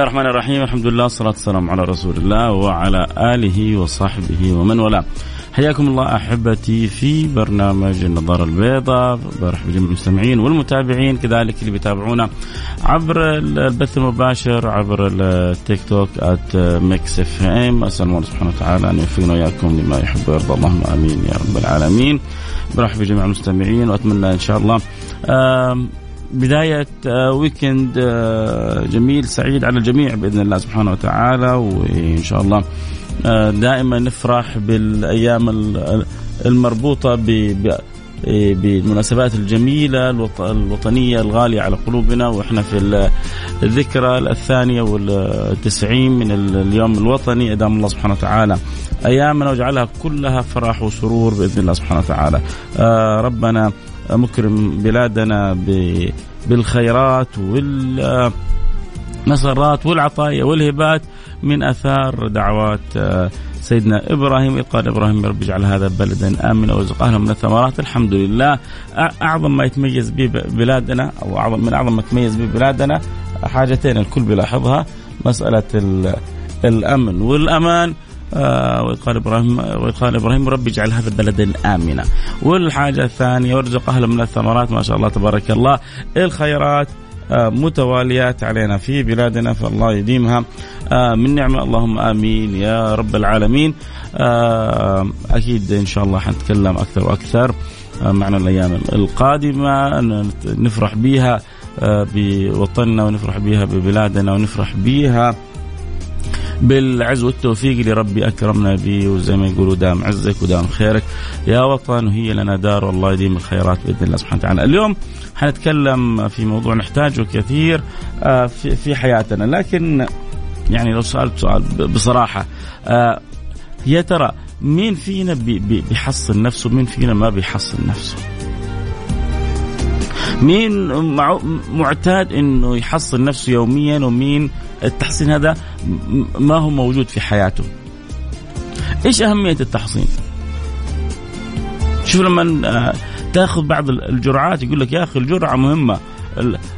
الله الرحمن الرحيم الحمد لله والصلاة والسلام على رسول الله وعلى آله وصحبه ومن والاه حياكم الله أحبتي في برنامج النظارة البيضاء برحب بجميع المستمعين والمتابعين كذلك اللي بيتابعونا عبر البث المباشر عبر التيك توك at ميكس اف ام اسال الله سبحانه وتعالى ان يوفقنا واياكم لما يحب ويرضى اللهم امين يا رب العالمين برحب بجميع المستمعين واتمنى ان شاء الله بداية آه، ويكند آه، جميل سعيد على الجميع بإذن الله سبحانه وتعالى وإن شاء الله آه، دائما نفرح بالأيام المربوطة بالمناسبات الجميلة الوطنية الغالية على قلوبنا وإحنا في الذكرى الثانية والتسعين من اليوم الوطني أدام الله سبحانه وتعالى أيامنا وجعلها كلها فرح وسرور بإذن الله سبحانه وتعالى. ربنا مكرم بلادنا بالخيرات والمسرات والعطايا والهبات من أثار دعوات آه، سيدنا إبراهيم قال إبراهيم رب اجعل هذا بلدا آمنا وارزق أهله من الثمرات. الحمد لله. أعظم ما يتميز به بلادنا أو اعظم من أعظم ما يتميز به بلادنا حاجتين الكل بيلاحظها مسألة الأمن والأمان. آه وإذ قال إبراهيم وإذ قال إبراهيم رب اجعل هذا بلدا آمنا والحاجة الثانية وارزق أهله من الثمرات. ما شاء الله تبارك الله. الخيرات آه متواليات علينا في بلادنا فالله يديمها. آه من نعمة. اللهم آمين يا رب العالمين. أكيد إن شاء الله حنتكلم أكثر وأكثر معنا الأيام القادمة. نفرح بها بوطننا ونفرح بها ببلادنا ونفرح بها بالعز والتوفيق اللي ربي أكرمنا به وزي ما يقولوا دام عزك ودام خيرك. يا وطن وهي لنا دار والله يديم الخيرات بإذن الله سبحانه وتعالى. اليوم حنتكلم في موضوع نحتاجه كثير آه، في حياتنا. لكن يعني لو سألت سؤال بصراحة آه، يا ترى مين فينا بيحصن نفسه؟ مين فينا ما بيحصن نفسه؟ مين معتاد إنه يحصن نفسه يوميا ومين التحصين هذا ما هو موجود في حياته. إيش أهمية التحصين؟ شوف لما آه، تأخذ بعض الجرعات يقول لك يا أخي الجرعة مهمة.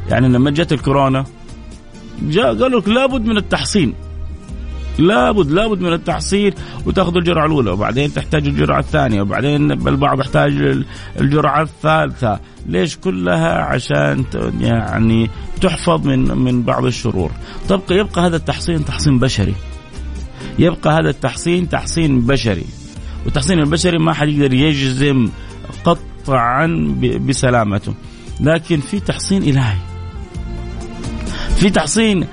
يعني لما جت الكورونا جاء قالوا لك لابد من التحصين. لابد لابد من التحصيل وتاخذ الجرعة الأولى وبعدين تحتاج الجرعة الثانية وبعدين البعض يحتاج الجرعة الثالثة. ليش كلها؟ عشان يعني تحفظ من من بعض الشرور. تبقى يبقى هذا التحصين تحصين بشري. يبقى هذا التحصين تحصين بشري. والتحصين البشري ما حد يقدر يجزم قطعا بسلامته. لكن في تحصين إلهي. في تحصين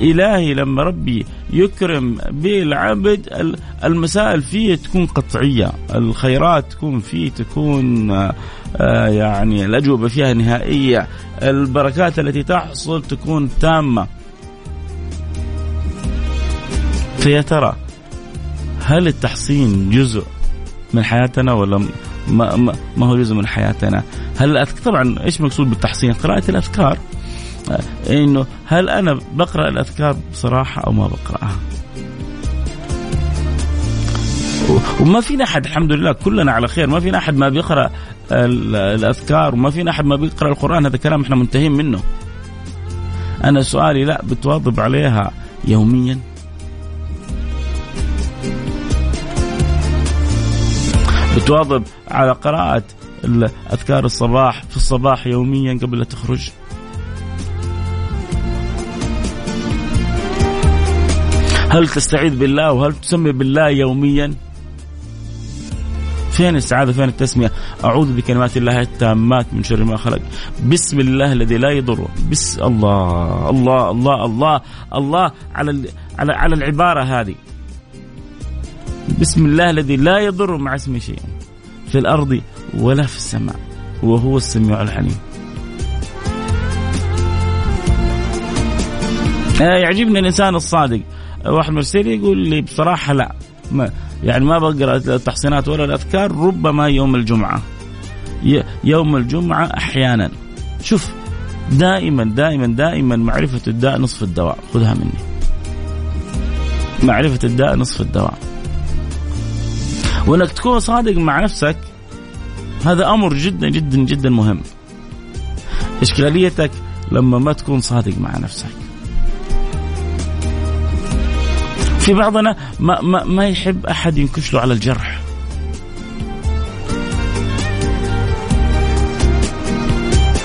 إلهي لما ربي يكرم بالعبد المسائل فيه تكون قطعية. الخيرات تكون فيه تكون آه، يعني الأجوبة فيها نهائية. البركات التي تحصل تكون تامة. فيا ترى هل التحصين جزء من حياتنا ولا ما, ما, ما هو جزء من حياتنا؟ هل طبعا إيش مقصود بالتحصين؟ قراءة الأذكار. إنه هل أنا بقرأ الأذكار بصراحة أو ما بقرأها؟ وما فينا أحد الحمد لله كلنا على خير ما فينا أحد ما بيقرأ الأذكار وما فينا أحد ما بيقرأ القرآن هذا كلام إحنا منتهين منه. أنا سؤالي لا بتواظب عليها يوميا؟ بتواظب على قراءة أذكار الصباح في الصباح يوميا قبل لا تخرج؟ هل تستعيذ بالله وهل تسمي بالله يوميا؟ فين السعادة؟ فين التسمية؟ أعوذ بكلمات الله التامات من شر ما خلق. بسم الله الذي لا يضر. بس الله الله الله الله الله على على على العبارة هذه. بسم الله الذي لا يضر مع اسمه شيء في الأرض ولا في السماء وهو السميع العليم. آه، يعجبني الإنسان الصادق. واحد مرسل يقول لي بصراحة لا. ما يعني ما بقرأ التحصينات ولا الاذكار ربما يوم الجمعة. يوم الجمعة أحيانا. شوف دائما دائما دائما معرفة الداء نصف الدواء. خذها مني. معرفة الداء نصف الدواء. وإنك تكون صادق مع نفسك هذا أمر جدا جدا جدا مهم. إشكاليتك لما ما تكون صادق مع نفسك. في بعضنا ما, ما, ما يحب أحد ينكش له على الجرح.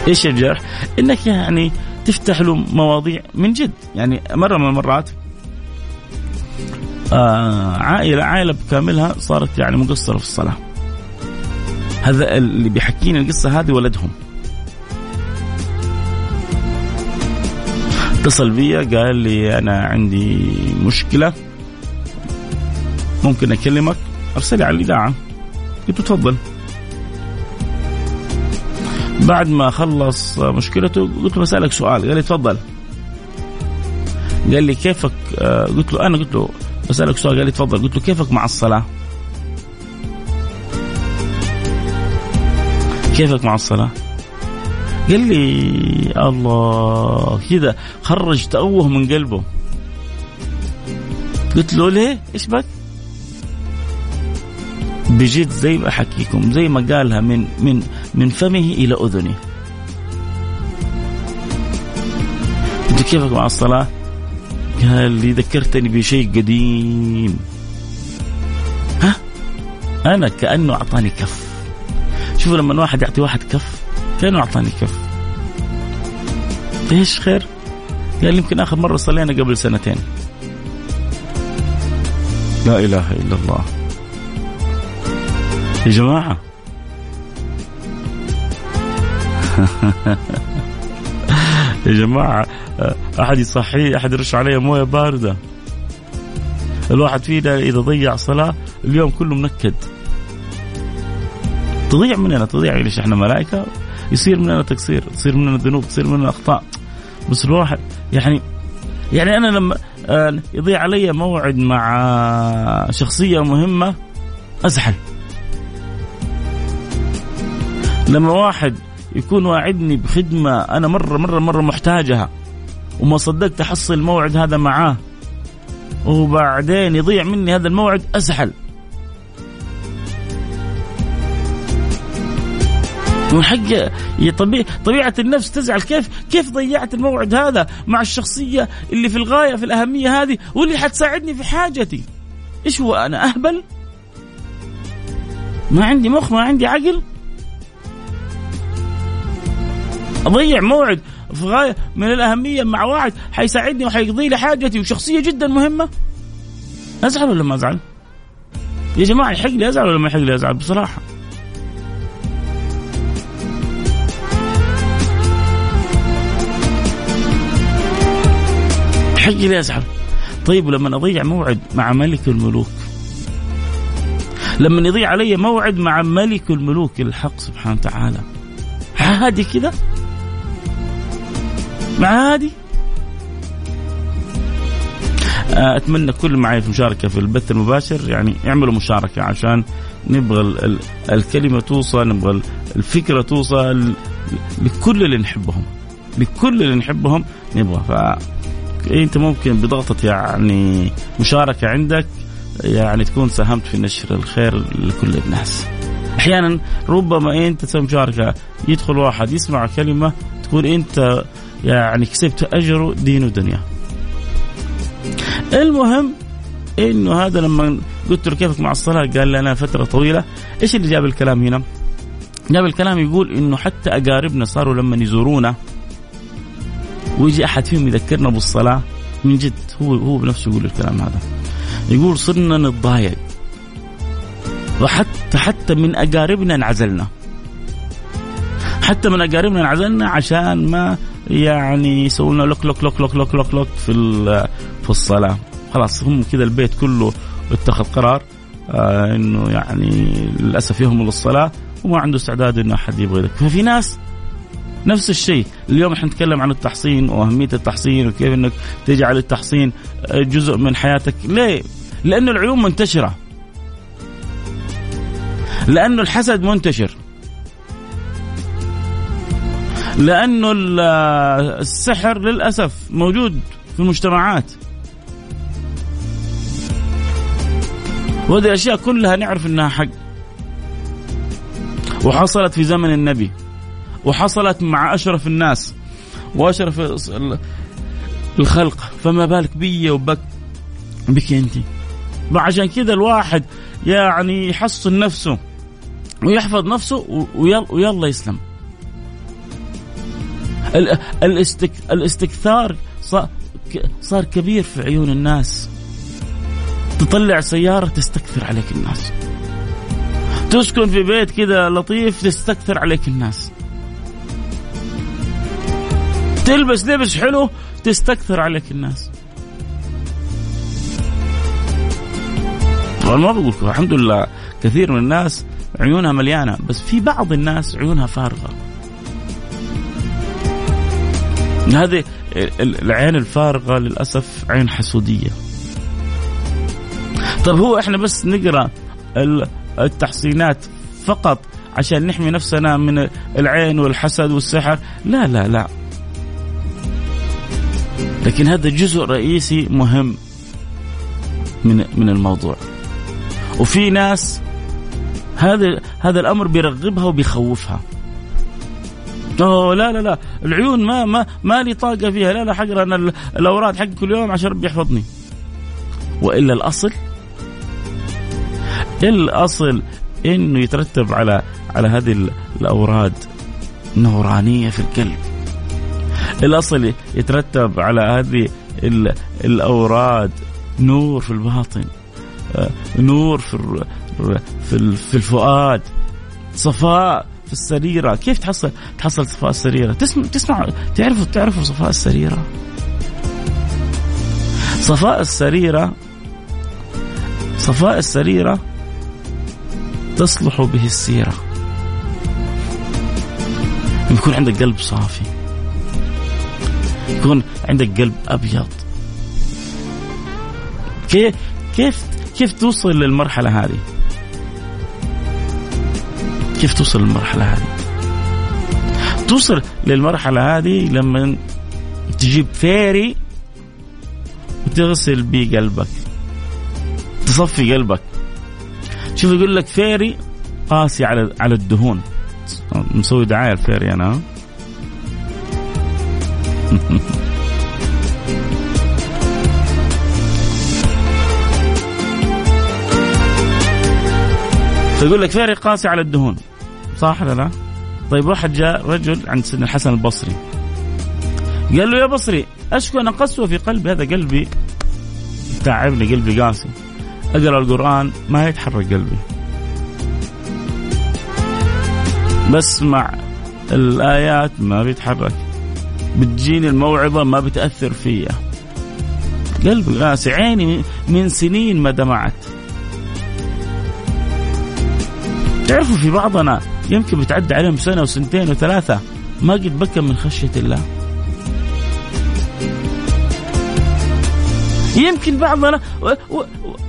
إيش الجرح؟ إنك يعني تفتح له مواضيع من جد. يعني مرة من المرات آه عائلة عائلة بكاملها صارت يعني مقصرة في الصلاة. هذا اللي بيحكيني القصة هذه ولدهم. اتصل بي قال لي أنا عندي مشكلة. ممكن أكلمك ارسلي على الإذاعة. قلت تفضل بعد ما خلص مشكلته قلت له بسالك سؤال. قال لي تفضل. قال لي كيفك؟ آه، قلت له أنا قلت له بسالك سؤال. قال لي تفضل. قلت له كيفك مع الصلاة؟ كيفك مع الصلاة؟ قال لي الله كذا. خرج تأوه من قلبه. قلت له ليه؟ إيش بك؟ بجد زي ما أحكيكم زي ما قالها من من من فمه إلى أذنه. انت كيفك مع الصلاة؟ قال لي ذكرتني بشيء قديم. ها؟ أنا كأنه أعطاني كف. شوفوا لما واحد يعطي واحد كف كأنه أعطاني كف. إيش خير؟ قال يمكن آخر مرة صلينا قبل سنتين. لا إله إلا الله. يا جماعة. يا جماعة أحد يصحي أحد يرش عليه موية باردة. الواحد فينا إذا ضيع صلاة اليوم كله منكد. تضيع مننا تضيع ليش إحنا ملائكة؟ يصير مننا تقصير تصير مننا ذنوب تصير مننا أخطاء. بس الواحد يعني يعني أنا لما آه، يضيع علي موعد مع شخصية مهمة أزعل. لما واحد يكون واعدني بخدمة أنا مرة مرة مرة محتاجها وما صدقت أحصل الموعد هذا معاه وبعدين يضيع مني هذا الموعد أزعل من حق طبيعة, طبيعة النفس تزعل كيف كيف ضيعت الموعد هذا مع الشخصية اللي في الغاية في الأهمية هذه واللي حتساعدني في حاجتي؟ إيش هو أنا أهبل؟ ما عندي مخ ما عندي عقل؟ اضيع موعد في غايه من الأهمية مع واحد حيساعدني وحيقضي لي حاجتي وشخصية جدا مهمة. أزعل ولا ما أزعل؟ يا جماعة يحق لي أزعل ولا ما يحق لي أزعل؟ بصراحة. يحق لي أزعل. طيب لما أضيع موعد مع ملك الملوك. لما يضيع علي موعد مع ملك الملوك الحق سبحانه وتعالى. عادي كذا عادي. آه، أتمنى كل معي في مشاركة في البث المباشر يعني اعملوا مشاركة عشان نبغى الكلمة توصل نبغى الفكرة توصل لكل اللي نحبهم. لكل اللي نحبهم نبغى. ف أنت ممكن بضغطة يعني مشاركة عندك يعني تكون ساهمت في نشر الخير لكل الناس. أحيانا ربما أنت تسوي مشاركة يدخل واحد يسمع كلمة تكون أنت يعني كسبت اجره دين ودنيا. المهم إنه هذا لما قلت له كيفك مع الصلاة قال لي أنا فترة طويلة إيش اللي جاب الكلام هنا؟ جاب الكلام يقول إنه حتى أقاربنا صاروا لما يزورونا ويجي أحد فيهم يذكرنا بالصلاة من جد هو هو بنفسه يقول الكلام هذا يقول صرنا نتضايق وحتى حتى من أقاربنا انعزلنا حتى من أقاربنا انعزلنا عشان ما يعني يسوون لنا لوك لوك لوك لوك لوك لوك, في في الصلاة. خلاص هم كذا البيت كله اتخذ قرار آه إنه يعني للأسف يهمل الصلاة وما عنده استعداد إنه أحد يبغى ذلك ففي ناس نفس الشيء. اليوم إحنا نتكلم عن التحصين وأهمية التحصين وكيف إنك تجعل التحصين جزء من حياتك. ليه؟ لأن العيون منتشرة. لأنه الحسد منتشر. لأنه السحر للأسف موجود في المجتمعات وهذه الأشياء كلها نعرف أنها حق. وحصلت في زمن النبي. وحصلت مع أشرف الناس. وأشرف الخلق. فما بالك بي وبك بك أنت. عشان كذا الواحد يعني يحصن نفسه. ويحفظ نفسه ويلا يسلم. الاستكثار صار كبير في عيون الناس. تطلع سيارة تستكثر عليك الناس. تسكن في بيت كذا لطيف تستكثر عليك الناس. تلبس لبس حلو تستكثر عليك الناس. طبعا ما بقول الحمد لله كثير من الناس عيونها مليانة بس في بعض الناس عيونها فارغة. هذه العين الفارغه للأسف عين حسودية. طيب هو إحنا بس نقرأ التحصينات فقط عشان نحمي نفسنا من العين والحسد والسحر. لا لا لا. لكن هذا جزء رئيسي مهم من من الموضوع. وفي ناس هذا هذا الأمر بيرغبها وبيخوفها. أوه لا لا لا. العيون ما ما ما لي طاقة فيها. لا لا حقرا. أنا الاوراد حق كل يوم عشان ربي يحفظني. وإلا الأصل الأصل إنه يترتب على على هذه الأوراد نورانية في القلب. الأصل يترتب على هذه الأوراد نور في الباطن نور في في في الفؤاد صفاء. في السريرة؟ كيف تحصل تحصل صفاء السريرة؟ تسمع تسمع تعرفوا تعرفوا صفاء السريرة. صفاء السريرة صفاء السريرة تصلح به السيرة. يكون عندك قلب صافي. يكون عندك قلب أبيض. كيف كيف كيف توصل للمرحلة هذه؟ كيف توصل للمرحلة هذه؟ توصل للمرحلة هذه لما تجيب فيري وتغسل بيه قلبك. تصفي قلبك. شوف يقول لك فيري قاسي على على الدهون. مسوي دعاية الفيري أنا فيقول لك فارق قاسي على الدهون. صح ولا لا؟ طيب واحد جاء رجل عند سيدنا الحسن البصري. قال له يا بصري أشكو أنا قسوه في قلبي؟ هذا قلبي تعبني قلبي قاسي. أقرأ القرآن ما يتحرك قلبي. بسمع الآيات ما بيتحرك. بتجيني الموعظة ما بتأثر فيا. قلبي قاسي عيني من سنين ما دمعت. تعرفوا في بعضنا يمكن بتعدي عليهم سنة وسنتين وثلاثة ما قد بكى من خشية الله يمكن بعضنا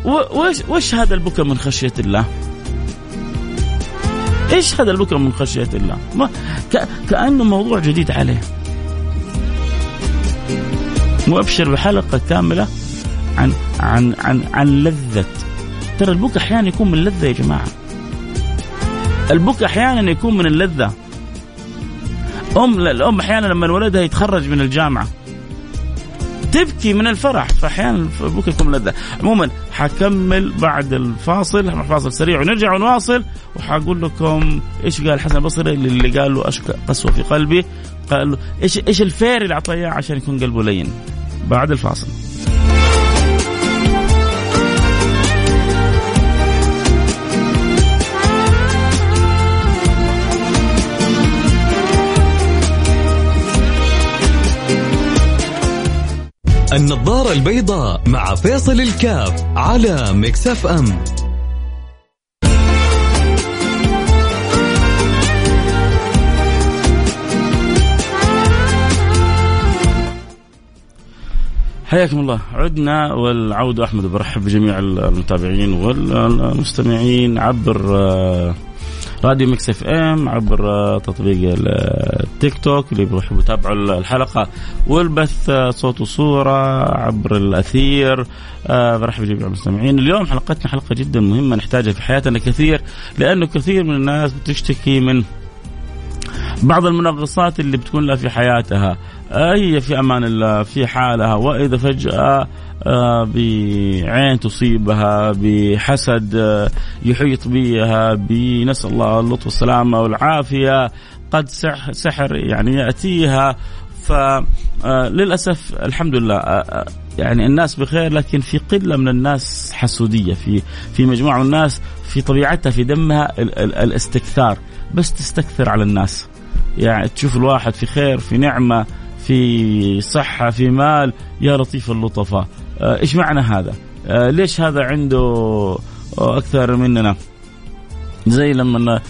وش وش هذا البكاء من خشية الله؟ إيش هذا البكاء من خشية الله؟ ما كأنه موضوع جديد عليه. وأبشر بحلقة كاملة عن عن عن عن لذة ترى البكاء أحيانا يكون من لذة يا جماعة البكاء أحيانا يكون من اللذة. ام الأم أحيانا لما ولدها يتخرج من الجامعة. تبكي من الفرح فأحيانا البكاء يكون اللذة. عموما حكمل بعد الفاصل فاصل سريع ونرجع ونواصل وحقول لكم إيش قال حسن البصري اللي قال له اشكى قسوة في قلبي. قال له إيش إيش الفيري اللي اعطاه عشان يكون قلبه لين؟ بعد الفاصل. النظارة البيضاء مع فيصل الكاف على ميكس اف ام حياكم الله. عدنا والعودة. أحمد برحب بجميع المتابعين والمستمعين عبر آه، راديو ميكس اف ام عبر آه، تطبيق التيك توك اللي بيحبوا يتابعوا الحلقة والبث آه، صوت وصورة عبر الأثير. برحب بجميع المستمعين. اليوم حلقتنا حلقة جدا مهمة نحتاجها في حياتنا كثير لأنه كثير من الناس بتشتكي من بعض المنغصات اللي بتكون لها في حياتها. هي في أمان الله في حالها وإذا فجأة آه، بعين تصيبها بحسد آه، يحيط بها بنسأل الله اللطف والسلامة والعافية قد سحر يعني يأتيها. فللاسف آه، الحمد لله يعني الناس بخير لكن في قلة من الناس حسودية في في مجموعة من الناس في طبيعتها في دمها الاستكثار. بس تستكثر على الناس. يعني تشوف الواحد في خير في نعمة في صحة في مال يا لطيف اللطفاء. آه، إيش معنى هذا؟ آه، ليش هذا عنده آه، أكثر مننا؟ زي لما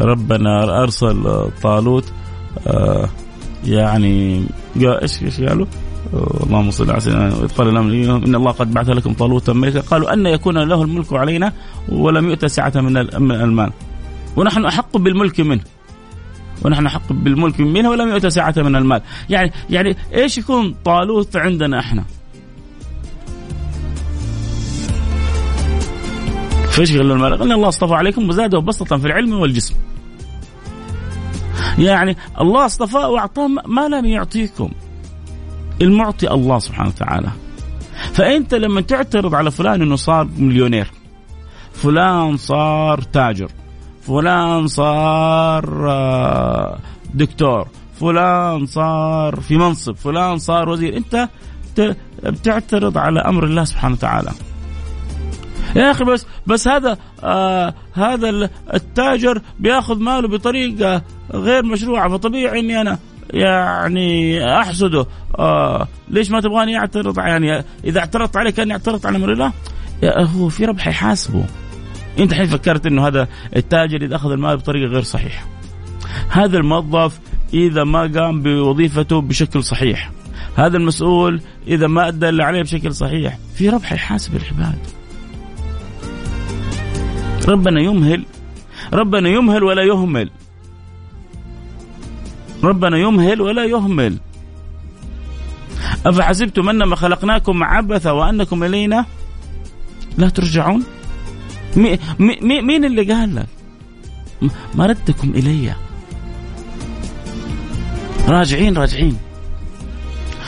ربنا أرسل طالوت يعني إيش إيش قالوا؟ اللهم صل على سيدنا قال إن الله قد بعث لكم طالوتا ملكا قالوا أن يكون له الملك علينا ولم يؤت سعة من المال ونحن أحق بالملك منه ونحن احق بالملك منه ولم يؤت سعه من المال يعني يعني إيش يكون طالوت عندنا إحنا فإيش قال المال؟ قال الله اصطفى عليكم وزاده بسطة في العلم والجسم. يعني الله اصطفاه وأعطاه ما لم يعطيكم. المعطي الله سبحانه وتعالى. فأنت لما تعترض على فلان إنه صار مليونير فلان صار تاجر فلان صار آه، دكتور فلان صار في منصب فلان صار وزير. انت بتعترض على أمر الله سبحانه وتعالى. يا أخي بس بس هذا آه هذا التاجر بيأخذ ماله بطريقة غير مشروعة. فطبيعي إني أنا يعني أحسده. آه ليش ما تبغاني أعترض؟ يعني إذا اعترضت عليه كاني اعترضت على أمر الله هو في ربح يحاسبه. انت الحين فكرت انه هذا التاجر إذا أخذ المال بطريقة غير صحيحة. هذا الموظف إذا ما قام بوظيفته بشكل صحيح. هذا المسؤول إذا ما أدى اللي عليه بشكل صحيح. في ربح يحاسب العباد. ربنا يمهل. ربنا يمهل ولا يهمل. ربنا يمهل ولا يهمل. أفحسبتم أنما خلقناكم عبثا وأنكم إلينا لا ترجعون؟ مي مي مين اللي قال لك؟ مردكم إلي. راجعين راجعين.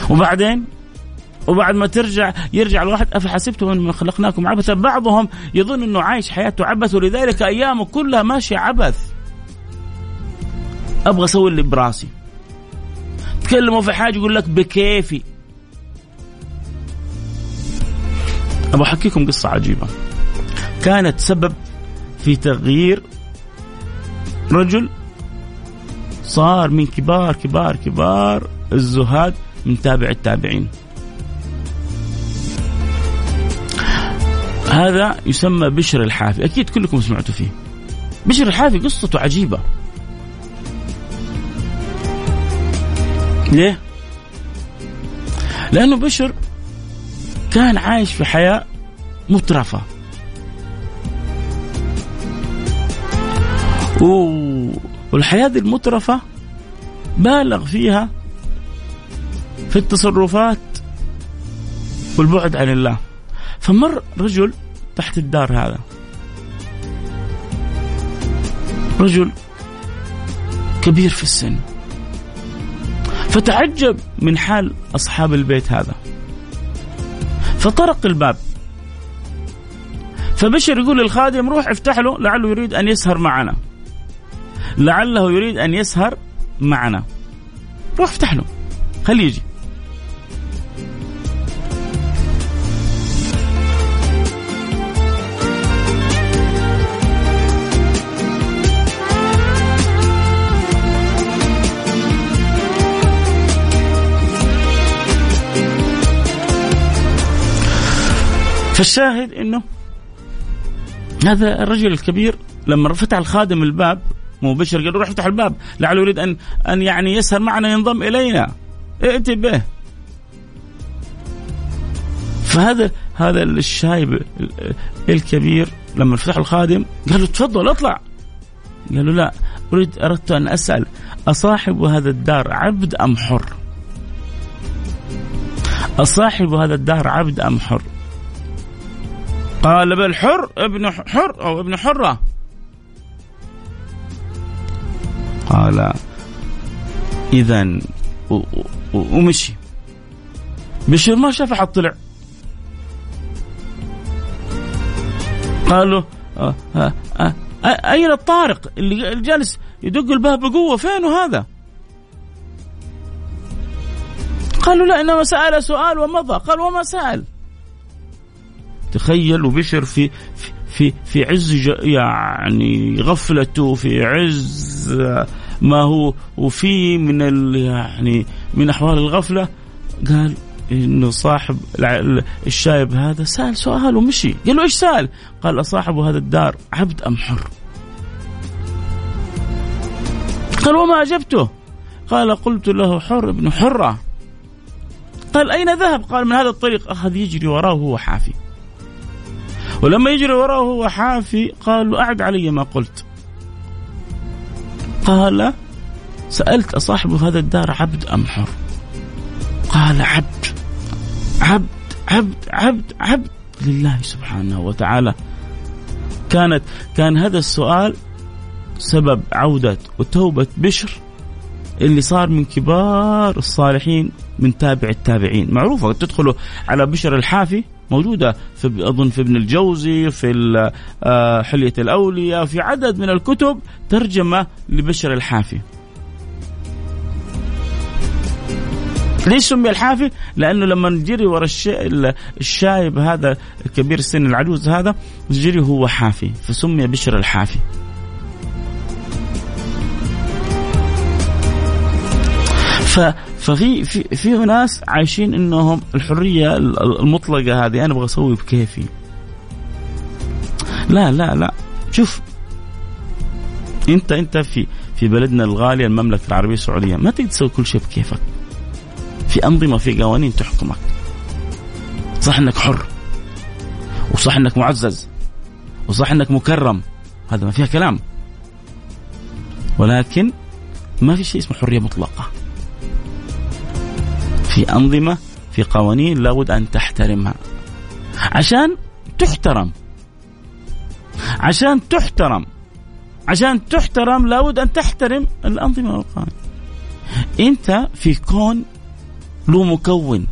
وبعدين؟ وبعد ما ترجع يرجع الواحد افحسبتم ان خلقناكم عبثا؟ بعضهم يظن أنه عايش حياته عبث ولذلك أيامه كلها ماشية عبث. أبغى أسوي اللي براسي. تكلموا في حاجة يقول لك بكيفي. أبغى أحكيكم قصة عجيبة. كانت سبب في تغيير رجل صار من كبار كبار كبار الزهاد من تابع التابعين. هذا يسمى بشر الحافي أكيد كلكم سمعتوا فيه. بشر الحافي قصته عجيبة. ليه؟ لأنه بشر كان عايش في حياة مترفة. والحياة دي المترفة بالغ فيها في التصرفات والبعد عن الله. فمر رجل تحت الدار هذا. رجل كبير في السن. فتعجب من حال أصحاب البيت هذا. فطرق الباب. فبشر يقول للخادم روح افتح له لعله يريد أن يسهر معنا. لعله يريد أن يسهر معنا. روح افتح له. خليه يجي. فالشاهد إنه هذا الرجل الكبير لما فتح الخادم الباب مو بشر قال روح افتح الباب لعله يريد ان أن يعني يسهر معنا ينضم إلينا ائت به فهذا هذا الشايب الكبير لما فتح الخادم قال له تفضل اطلع قال له لا اريد أردت أن أسأل أصاحب هذا الدار عبد أم حر؟ أصاحب هذا الدار عبد أم حر؟ قال بل حر ابن حر أو ابن حرة قال اذا ومشي. بشر ما شاف أحد طلع. قالوا آه آه آه أين الطارق؟ اللي جالس يدق الباب بقوة فينه هذا؟ قالوا لا إنما سأل سؤال ومضى. قال وما سأل. تخيل وبشر في في في عز يعني غفلته في عز ما هو وفي من يعني من أحوال الغفلة قال إنه صاحب الشايب هذا سأل سؤال ومشي. قال له إيش سأل؟ قال صاحب هذا الدار عبد أم حر. قال وما أجبته؟ قال قلت له حر ابن حرة. قال أين ذهب؟ قال من هذا الطريق. أخذ يجري وراه وهو حافي. ولما يجري وراه وهو حافي قال له أعد علي ما قلت. قال سألت أصاحب هذا الدار عبد أم حر؟ قال عبد عبد عبد عبد عبد. لله سبحانه وتعالى. كانت كان هذا السؤال سبب عودة وتوبة بشر اللي صار من كبار الصالحين من تابع التابعين. معروفة تدخلوا على بشر الحافي موجودة في أظن في ابن الجوزي في آه، حلية الأولياء في عدد من الكتب ترجمة لبشر الحافي. ليش سمي الحافي؟ لأنه لما نجري ورا الشايب هذا الكبير السن العجوز هذا نجري هو حافي فسمي بشر الحافي. ففي في في ناس عايشين إنهم الحرية المطلقة هذه أنا أبغى أسوي بكيفي. لا لا لا. شوف انت أنت في في بلدنا الغالي المملكة العربية السعودية ما تقدر تسوي كل شيء بكيفك. في أنظمة في قوانين تحكمك. صح إنك حر وصح إنك معزز وصح إنك مكرم. هذا ما فيها كلام. ولكن ما في شيء اسمه حرية مطلقة. في أنظمة في قوانين لابد أن تحترمها. عشان تحترم. عشان تحترم. عشان تحترم لابد أن تحترم الأنظمة والقوانين. أنت في كون له مكون.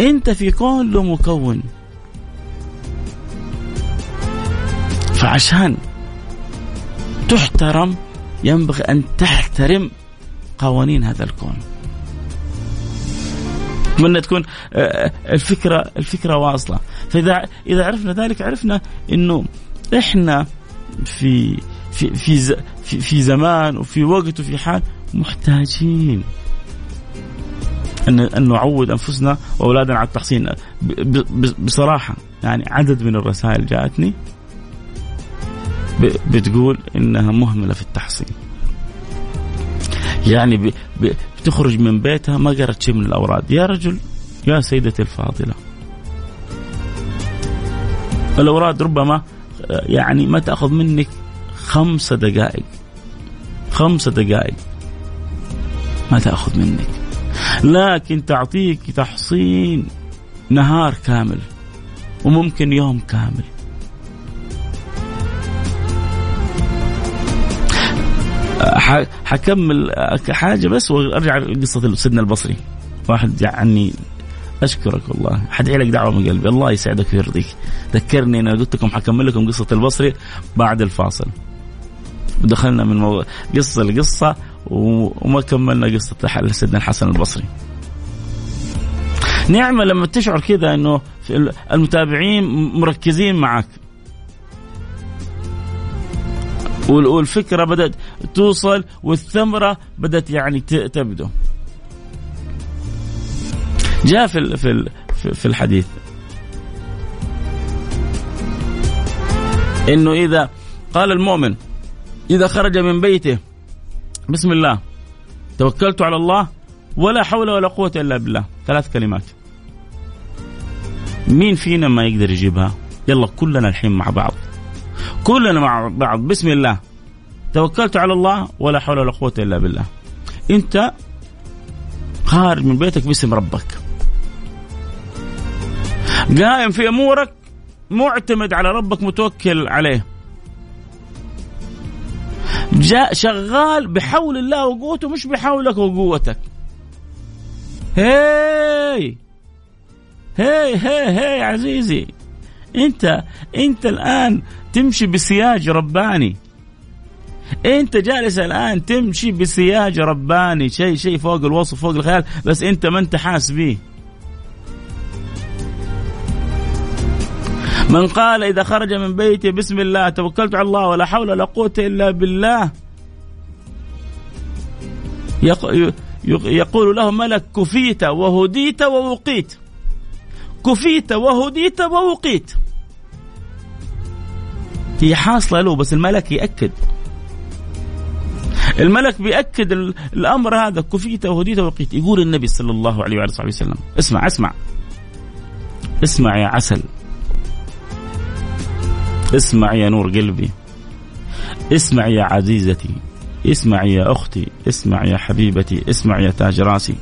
أنت في كون له مكون. فعشان تحترم ينبغي أن تحترم قوانين هذا الكون. اتمنى تكون آه، الفكرة الفكرة واصلة. فإذا إذا عرفنا ذلك عرفنا إنه إحنا في في في في, في زمان وفي وقت وفي حال محتاجين أن أن نعود أنفسنا وأولادنا على التحصين بصراحة يعني عدد من الرسائل جاءتني بتقول إنها مهملة في التحصين يعني بتخرج من بيتها ما قرأت شيء من الأوراد. يا رجل يا سيدتي الفاضلة. الأوراد ربما يعني ما تأخذ منك خمسة دقائق. خمسة دقائق. ما تأخذ منك. لكن تعطيك تحصين نهار كامل وممكن يوم كامل. حكمل حاجة بس وأرجع لقصه سيدنا البصري. واحد يعني أشكرك والله. حدعي لك دعوة من قلبي. الله يسعدك ويرضيك. ذكرني أنا قلت لكم حكمل لكم قصة البصري بعد الفاصل. ودخلنا من مو... قصة لقصة وما كملنا قصة سيدنا الحسن البصري. نعمة لما تشعر كذا إنه المتابعين مركزين معك. والفكرة بدأت توصل والثمرة بدأت يعني تبدو. جاء في في في الحديث. إنه إذا قال المؤمن إذا خرج من بيته بسم الله توكلت على الله ولا حول ولا قوة إلا بالله. ثلاث كلمات. مين فينا ما يقدر يجيبها؟ يلا كلنا الحين مع بعض. كلنا مع بعض. بسم الله. توكلت على الله ولا حول ولا قوة إلا بالله. أنت خارج من بيتك باسم ربك. قائم في أمورك معتمد على ربك متوكل عليه. جاء شغال بحول الله وقوته مش بحولك وقوتك. هاي هاي هاي هاي عزيزي! انت انت الآن تمشي بسياج رباني. انت جالس الآن تمشي بسياج رباني. شيء شيء فوق الوصف فوق الخيال بس انت ما انت حاس به من قال إذا خرج من بيته بسم الله توكلت على الله ولا حول ولا قوة إلا بالله. يقول له ملك كفيت وهديت ووقيت. كفيت وهديت ووقيت. هي حاصله له بس الملك يأكد. الملك بيأكد الأمر هذا كفيت وهديت وقيت. يقول النبي صلى الله عليه وعلى وسلم اسمع اسمع. اسمع يا عسل. اسمع يا نور قلبي. اسمع يا عزيزتي. اسمع يا أختي. اسمع يا حبيبتي. اسمع يا تاج راسي.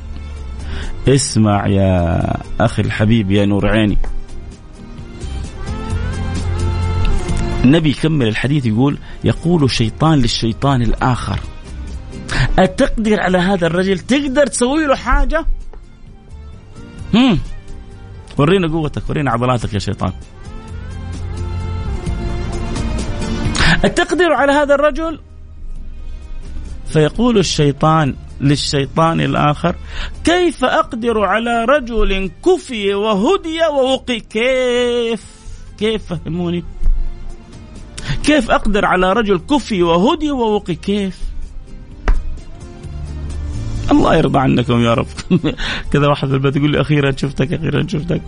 اسمع يا أخي الحبيب يا نور عيني. النبي يكمل الحديث يقول يقول الشيطان للشيطان الآخر. أتقدر على هذا الرجل؟ تقدر تسوي له حاجة؟ هم. ورينا قوتك ورينا عضلاتك يا شيطان. أتقدر على هذا الرجل؟ فيقول الشيطان للشيطان الآخر كيف أقدر على رجل كفي وهدي ووقي؟ كيف؟ كيف فهموني؟ كيف أقدر على رجل كفي وهدي ووقي؟ كيف؟ الله يرضى عنكم يا رب. كذا واحد في البيت يقول لي أخيرا شفتك أخيرا شفتك.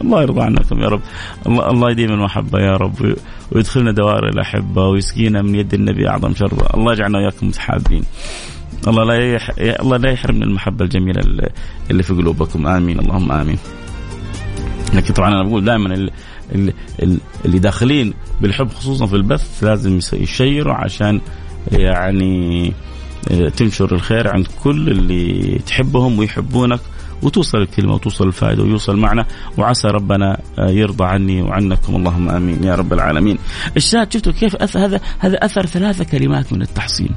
الله يرضى عنكم يا رب. الله, الله يديم المحبة يا رب ويدخلنا دوائر الأحبة ويسقينا من يد النبي أعظم شربة الله يجعلنا وإياكم متحابين. الله لا يح... الله لا يحرمنا المحبة الجميلة اللي في قلوبكم. آمين. اللهم آمين. لكن طبعا أنا بقول دائما اللي داخلين بالحب خصوصا في البث لازم يشيروا عشان يعني آه، تنشر الخير عند كل اللي تحبهم ويحبونك وتوصل الكلمة وتوصل الفائدة ويوصل معنا وعسى ربنا آه، يرضى عني وعنكم اللهم آمين يا رب العالمين. الشاهد شفتوا كيف أثر هذا هذا أثر ثلاثة كلمات من التحصين.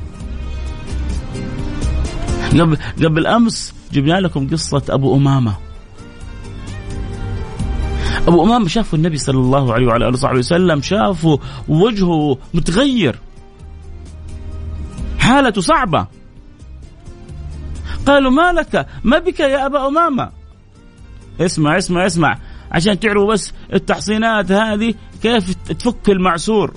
قبل قبل أمس جبنا لكم قصة أبو أمامة. أبو امامه شافوا النبي صلى الله عليه وعلى آله وصحبه وسلم شافوا وجهه متغير. حالته صعبة. قالوا ما لك؟ ما بك يا أبا أمامة؟ اسمع اسمع اسمع. عشان تعرفوا بس التحصينات هذه كيف تفك المعسور.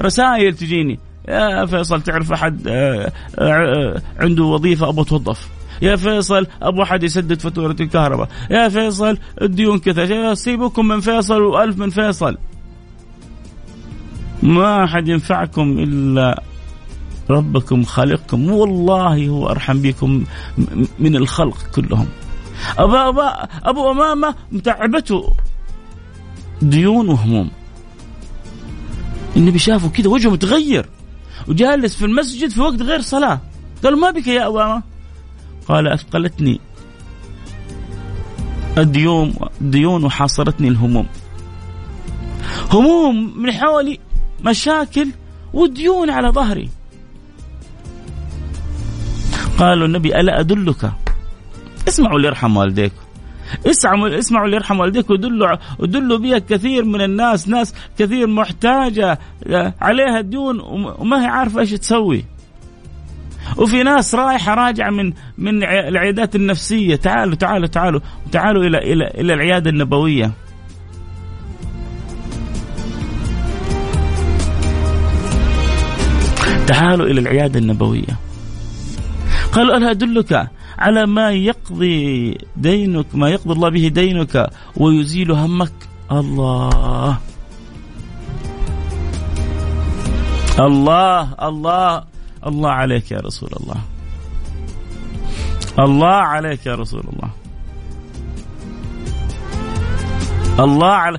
رسائل تجيني. يا فيصل تعرف أحد؟ آه، آه، عنده وظيفة أبغى توظف. يا فيصل أبو أحد يسدد فاتورة الكهرباء. يا فيصل الديون كذا. سيبكم من فيصل وألف من فيصل. ما أحد ينفعكم إلا ربكم خالقكم. والله هو أرحم بكم من الخلق كلهم. أبا أبا أبو أمامة متعبته. ديون وهموم. النبي شافه كذا وجهه متغير. وجالس في المسجد في وقت غير صلاة. قال ما بك يا أمامة؟ قال أثقلتني الديون ديون وحاصرتني الهموم. هموم من حولي مشاكل وديون على ظهري. قالوا النبي ألا أدلك؟ اسمعوا ليرحم والديكم اسمعوا اسمعوا ليرحم والديك ودلوا ودلوا بها كثير من الناس ناس كثير محتاجة عليها ديون وما هي عارفة إيش تسوي. وفي ناس رايحة راجعة من من العيادات النفسية. تعالوا تعالوا تعالوا. تعالوا إلى إلى إلى العيادة النبوية. تعالوا إلى العيادة النبوية. قالوا ألا أدلك على ما يقضي دينك ما يقضي الله به دينك ويزيل همك. الله. الله الله. الله عليك يا رسول الله. الله عليك يا رسول الله. الله على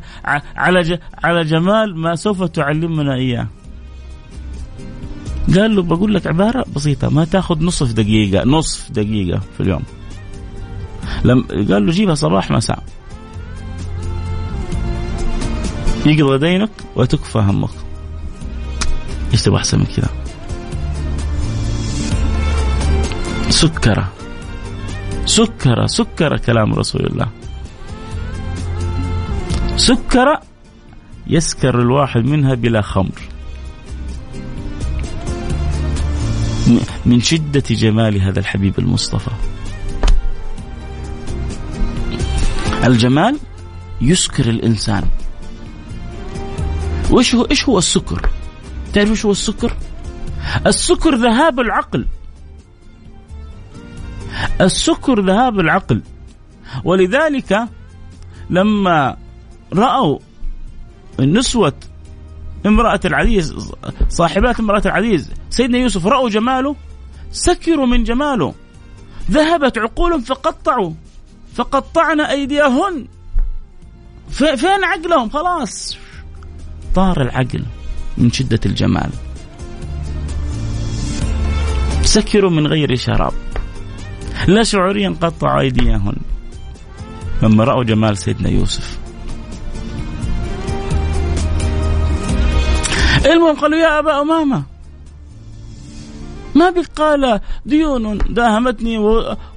على على جمال ما سوف تعلمنا إياه. قال له بقول لك عبارة بسيطة ما تاخذ نصف دقيقة نصف دقيقة في اليوم. لم قال له جيبها صباح مساء. يقضى دينك وتكفى همك. إيش تبغى أحسن من كذا؟ سكرة سكرة سكرة كلام رسول الله. سكرة يسكر الواحد منها بلا خمر. من شدة جمال هذا الحبيب المصطفى. الجمال يسكر الإنسان. وإيش هو إيش هو السكر؟ تعرف إيش هو السكر؟ السكر ذهاب العقل. السكر ذهاب العقل. ولذلك لما رأوا النسوة امرأة العزيز صاحبات امرأة العزيز سيدنا يوسف رأوا جماله سكروا من جماله. ذهبت عقولهم فقطعوا فقطعنا أيديهن. فين عقلهم؟ خلاص. طار العقل من شدة الجمال. سكروا من غير شراب. لا شعوريا قطعوا أيديهن. لما رأوا جمال سيدنا يوسف. المهم قالوا يا أبا أمامة ما بك قال ديون داهمتني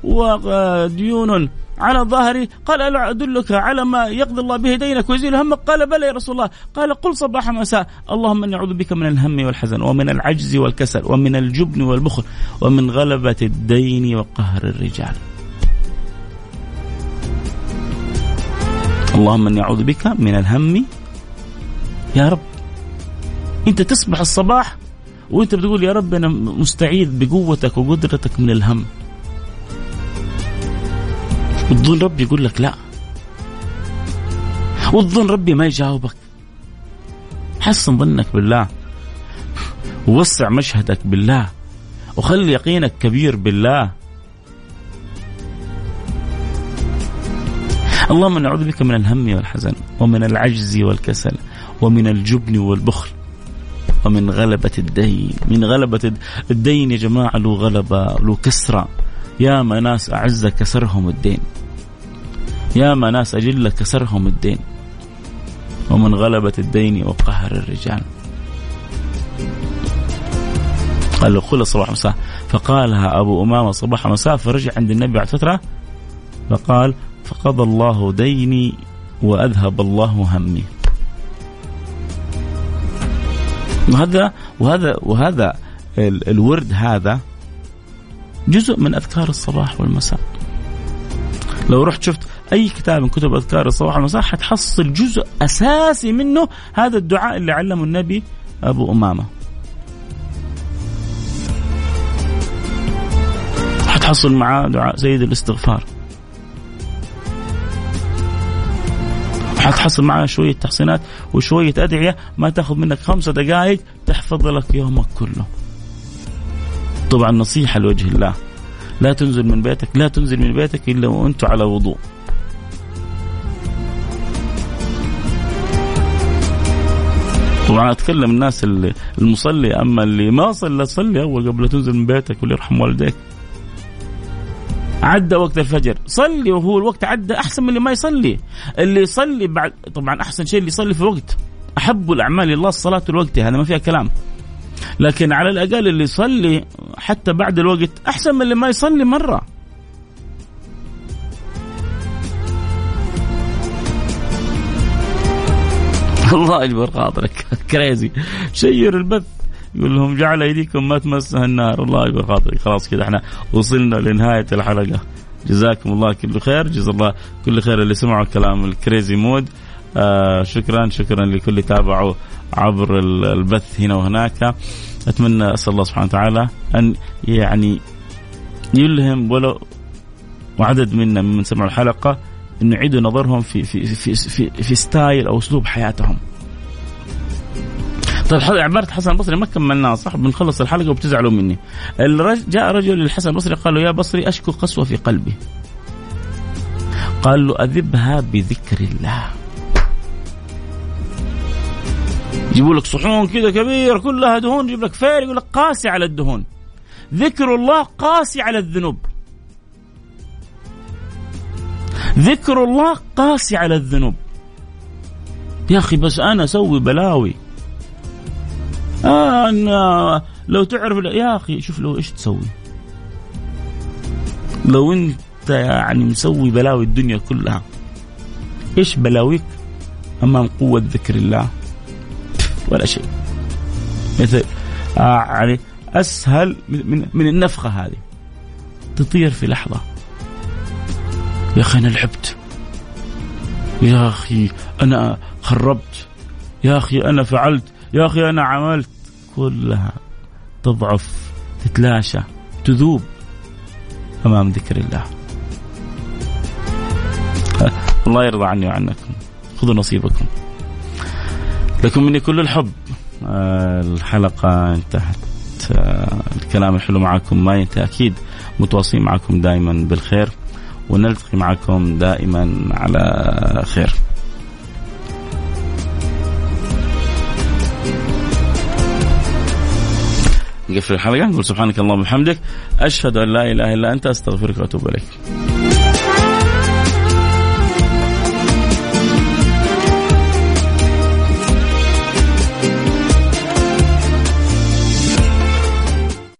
وديون على ظهري قال ألا أدلك على ما يقضي الله به دينك ويزيل همك قال بلى يا رسول الله. قال قل صباح مساء. اللهم إني أعوذ بك من الهم والحزن ومن العجز والكسل ومن الجبن والبخل ومن غلبة الدين وقهر الرجال. اللهم إني أعوذ بك من الهم. يا رب. أنت تصبح الصباح وأنت بتقول يا رب أنا مستعيذ بقوتك وقدرتك من الهم. وتظن ربي يقول لك لا. وتظن ربي ما يجاوبك. حسن ظنك بالله. ووسع مشهدك بالله. وخلي يقينك كبير بالله. اللهم نعوذ بك من الهم والحزن ومن العجز والكسل ومن الجبن والبخل ومن غلبة الدين. من غلبة الدين يا جماعة له غلبة له كسرة يا ما ناس أعزة كسرهم الدين. يا ما ناس أجلة كسرهم الدين. ومن غلبة الدين وقهر الرجال. قال له قل صباح مساء. فقالها أبو أمامة صباح مساء فرجع عند النبي بعد فترة فقال فقضى الله ديني وأذهب الله همي. وهذا وهذا وهذا الورد هذا جزء من أذكار الصباح والمساء. لو رحت شفت أي كتاب من كتب أذكار الصباح والمساء حتحصل جزء أساسي منه هذا الدعاء اللي علمه النبي أبو أمامة. حتحصل معاه دعاء سيد الاستغفار. حتحصل معها شوية تحصينات وشوية أدعية ما تاخذ منك خمسة دقائق تحفظ لك يومك كله طبعا نصيحة لوجه الله. لا تنزل من بيتك لا تنزل من بيتك إلا وأنت على وضوء. طبعا أتكلم الناس المصلي أما اللي ما صلى صلي أول قبل تنزل من بيتك وليرحم والديك. عدى وقت الفجر صلي وهو الوقت عدى أحسن من اللي ما يصلي. اللي يصلي بعد طبعا أحسن شيء اللي يصلي في وقت. أحب الأعمال الله الصلاة الوقت هذا ما فيها كلام. لكن على الأقل اللي يصلي حتى بعد الوقت أحسن من اللي ما يصلي مرة. الله يجبر خاطرك. كريزي share البث. يقول لهم جعل أيديكم ما تمسها النار. الله يبارك خاطرك. خلاص كذا إحنا وصلنا لنهاية الحلقة. جزاكم الله كل خير. جزا الله كل خير اللي سمعوا كلام الكريزي مود آه شكرا شكرا لكل تابعوا عبر البث هنا وهناك. أتمنى أسأل الله سبحانه وتعالى أن يعني يلهم ولو وعدد منا ممن سمعوا الحلقة انه يعيدوا نظرهم في في في في, في style أو أسلوب حياتهم. طيب عبارة حسن البصري ما كملناها صح؟ بنخلص الحلقة وبتزعلوا مني. جاء رجل للحسن البصري قال له يا بصري أشكو قسوة في قلبي. قال له أذبها بذكر الله. يجيبوا لك صحون كذا كبير كلها دهون يجيب لك فيري يقول لك قاسي على الدهون. ذكر الله قاسي على الذنوب. ذكر الله قاسي على الذنوب. يا أخي بس أنا أسوي بلاوي. آه أنا لو تعرف يا أخي شوف لو إيش تسوي. لو أنت يعني مسوي بلاوي الدنيا كلها إيش بلاويك أمام قوة ذكر الله؟ ولا شيء. مثل يعني أسهل من من النفخة هذه. تطير في لحظة. يا أخي أنا لعبت. يا أخي أنا خربت. يا أخي أنا فعلت. يا أخي أنا عملت. كلها تضعف تتلاشى تذوب أمام ذكر الله. الله يرضى عني وعنكم. خذوا نصيبكم. لكم مني كل الحب. آه، الحلقة انتهت. آه، الكلام الحلو معكم ما ينتهي أكيد متواصلين معكم دائما بالخير ونلتقي معكم دائما على خير. نقفل الحلقة نقول سبحانك اللهم وبحمدك أشهد أن لا إله إلا أنت أستغفرك وأتوب إليك.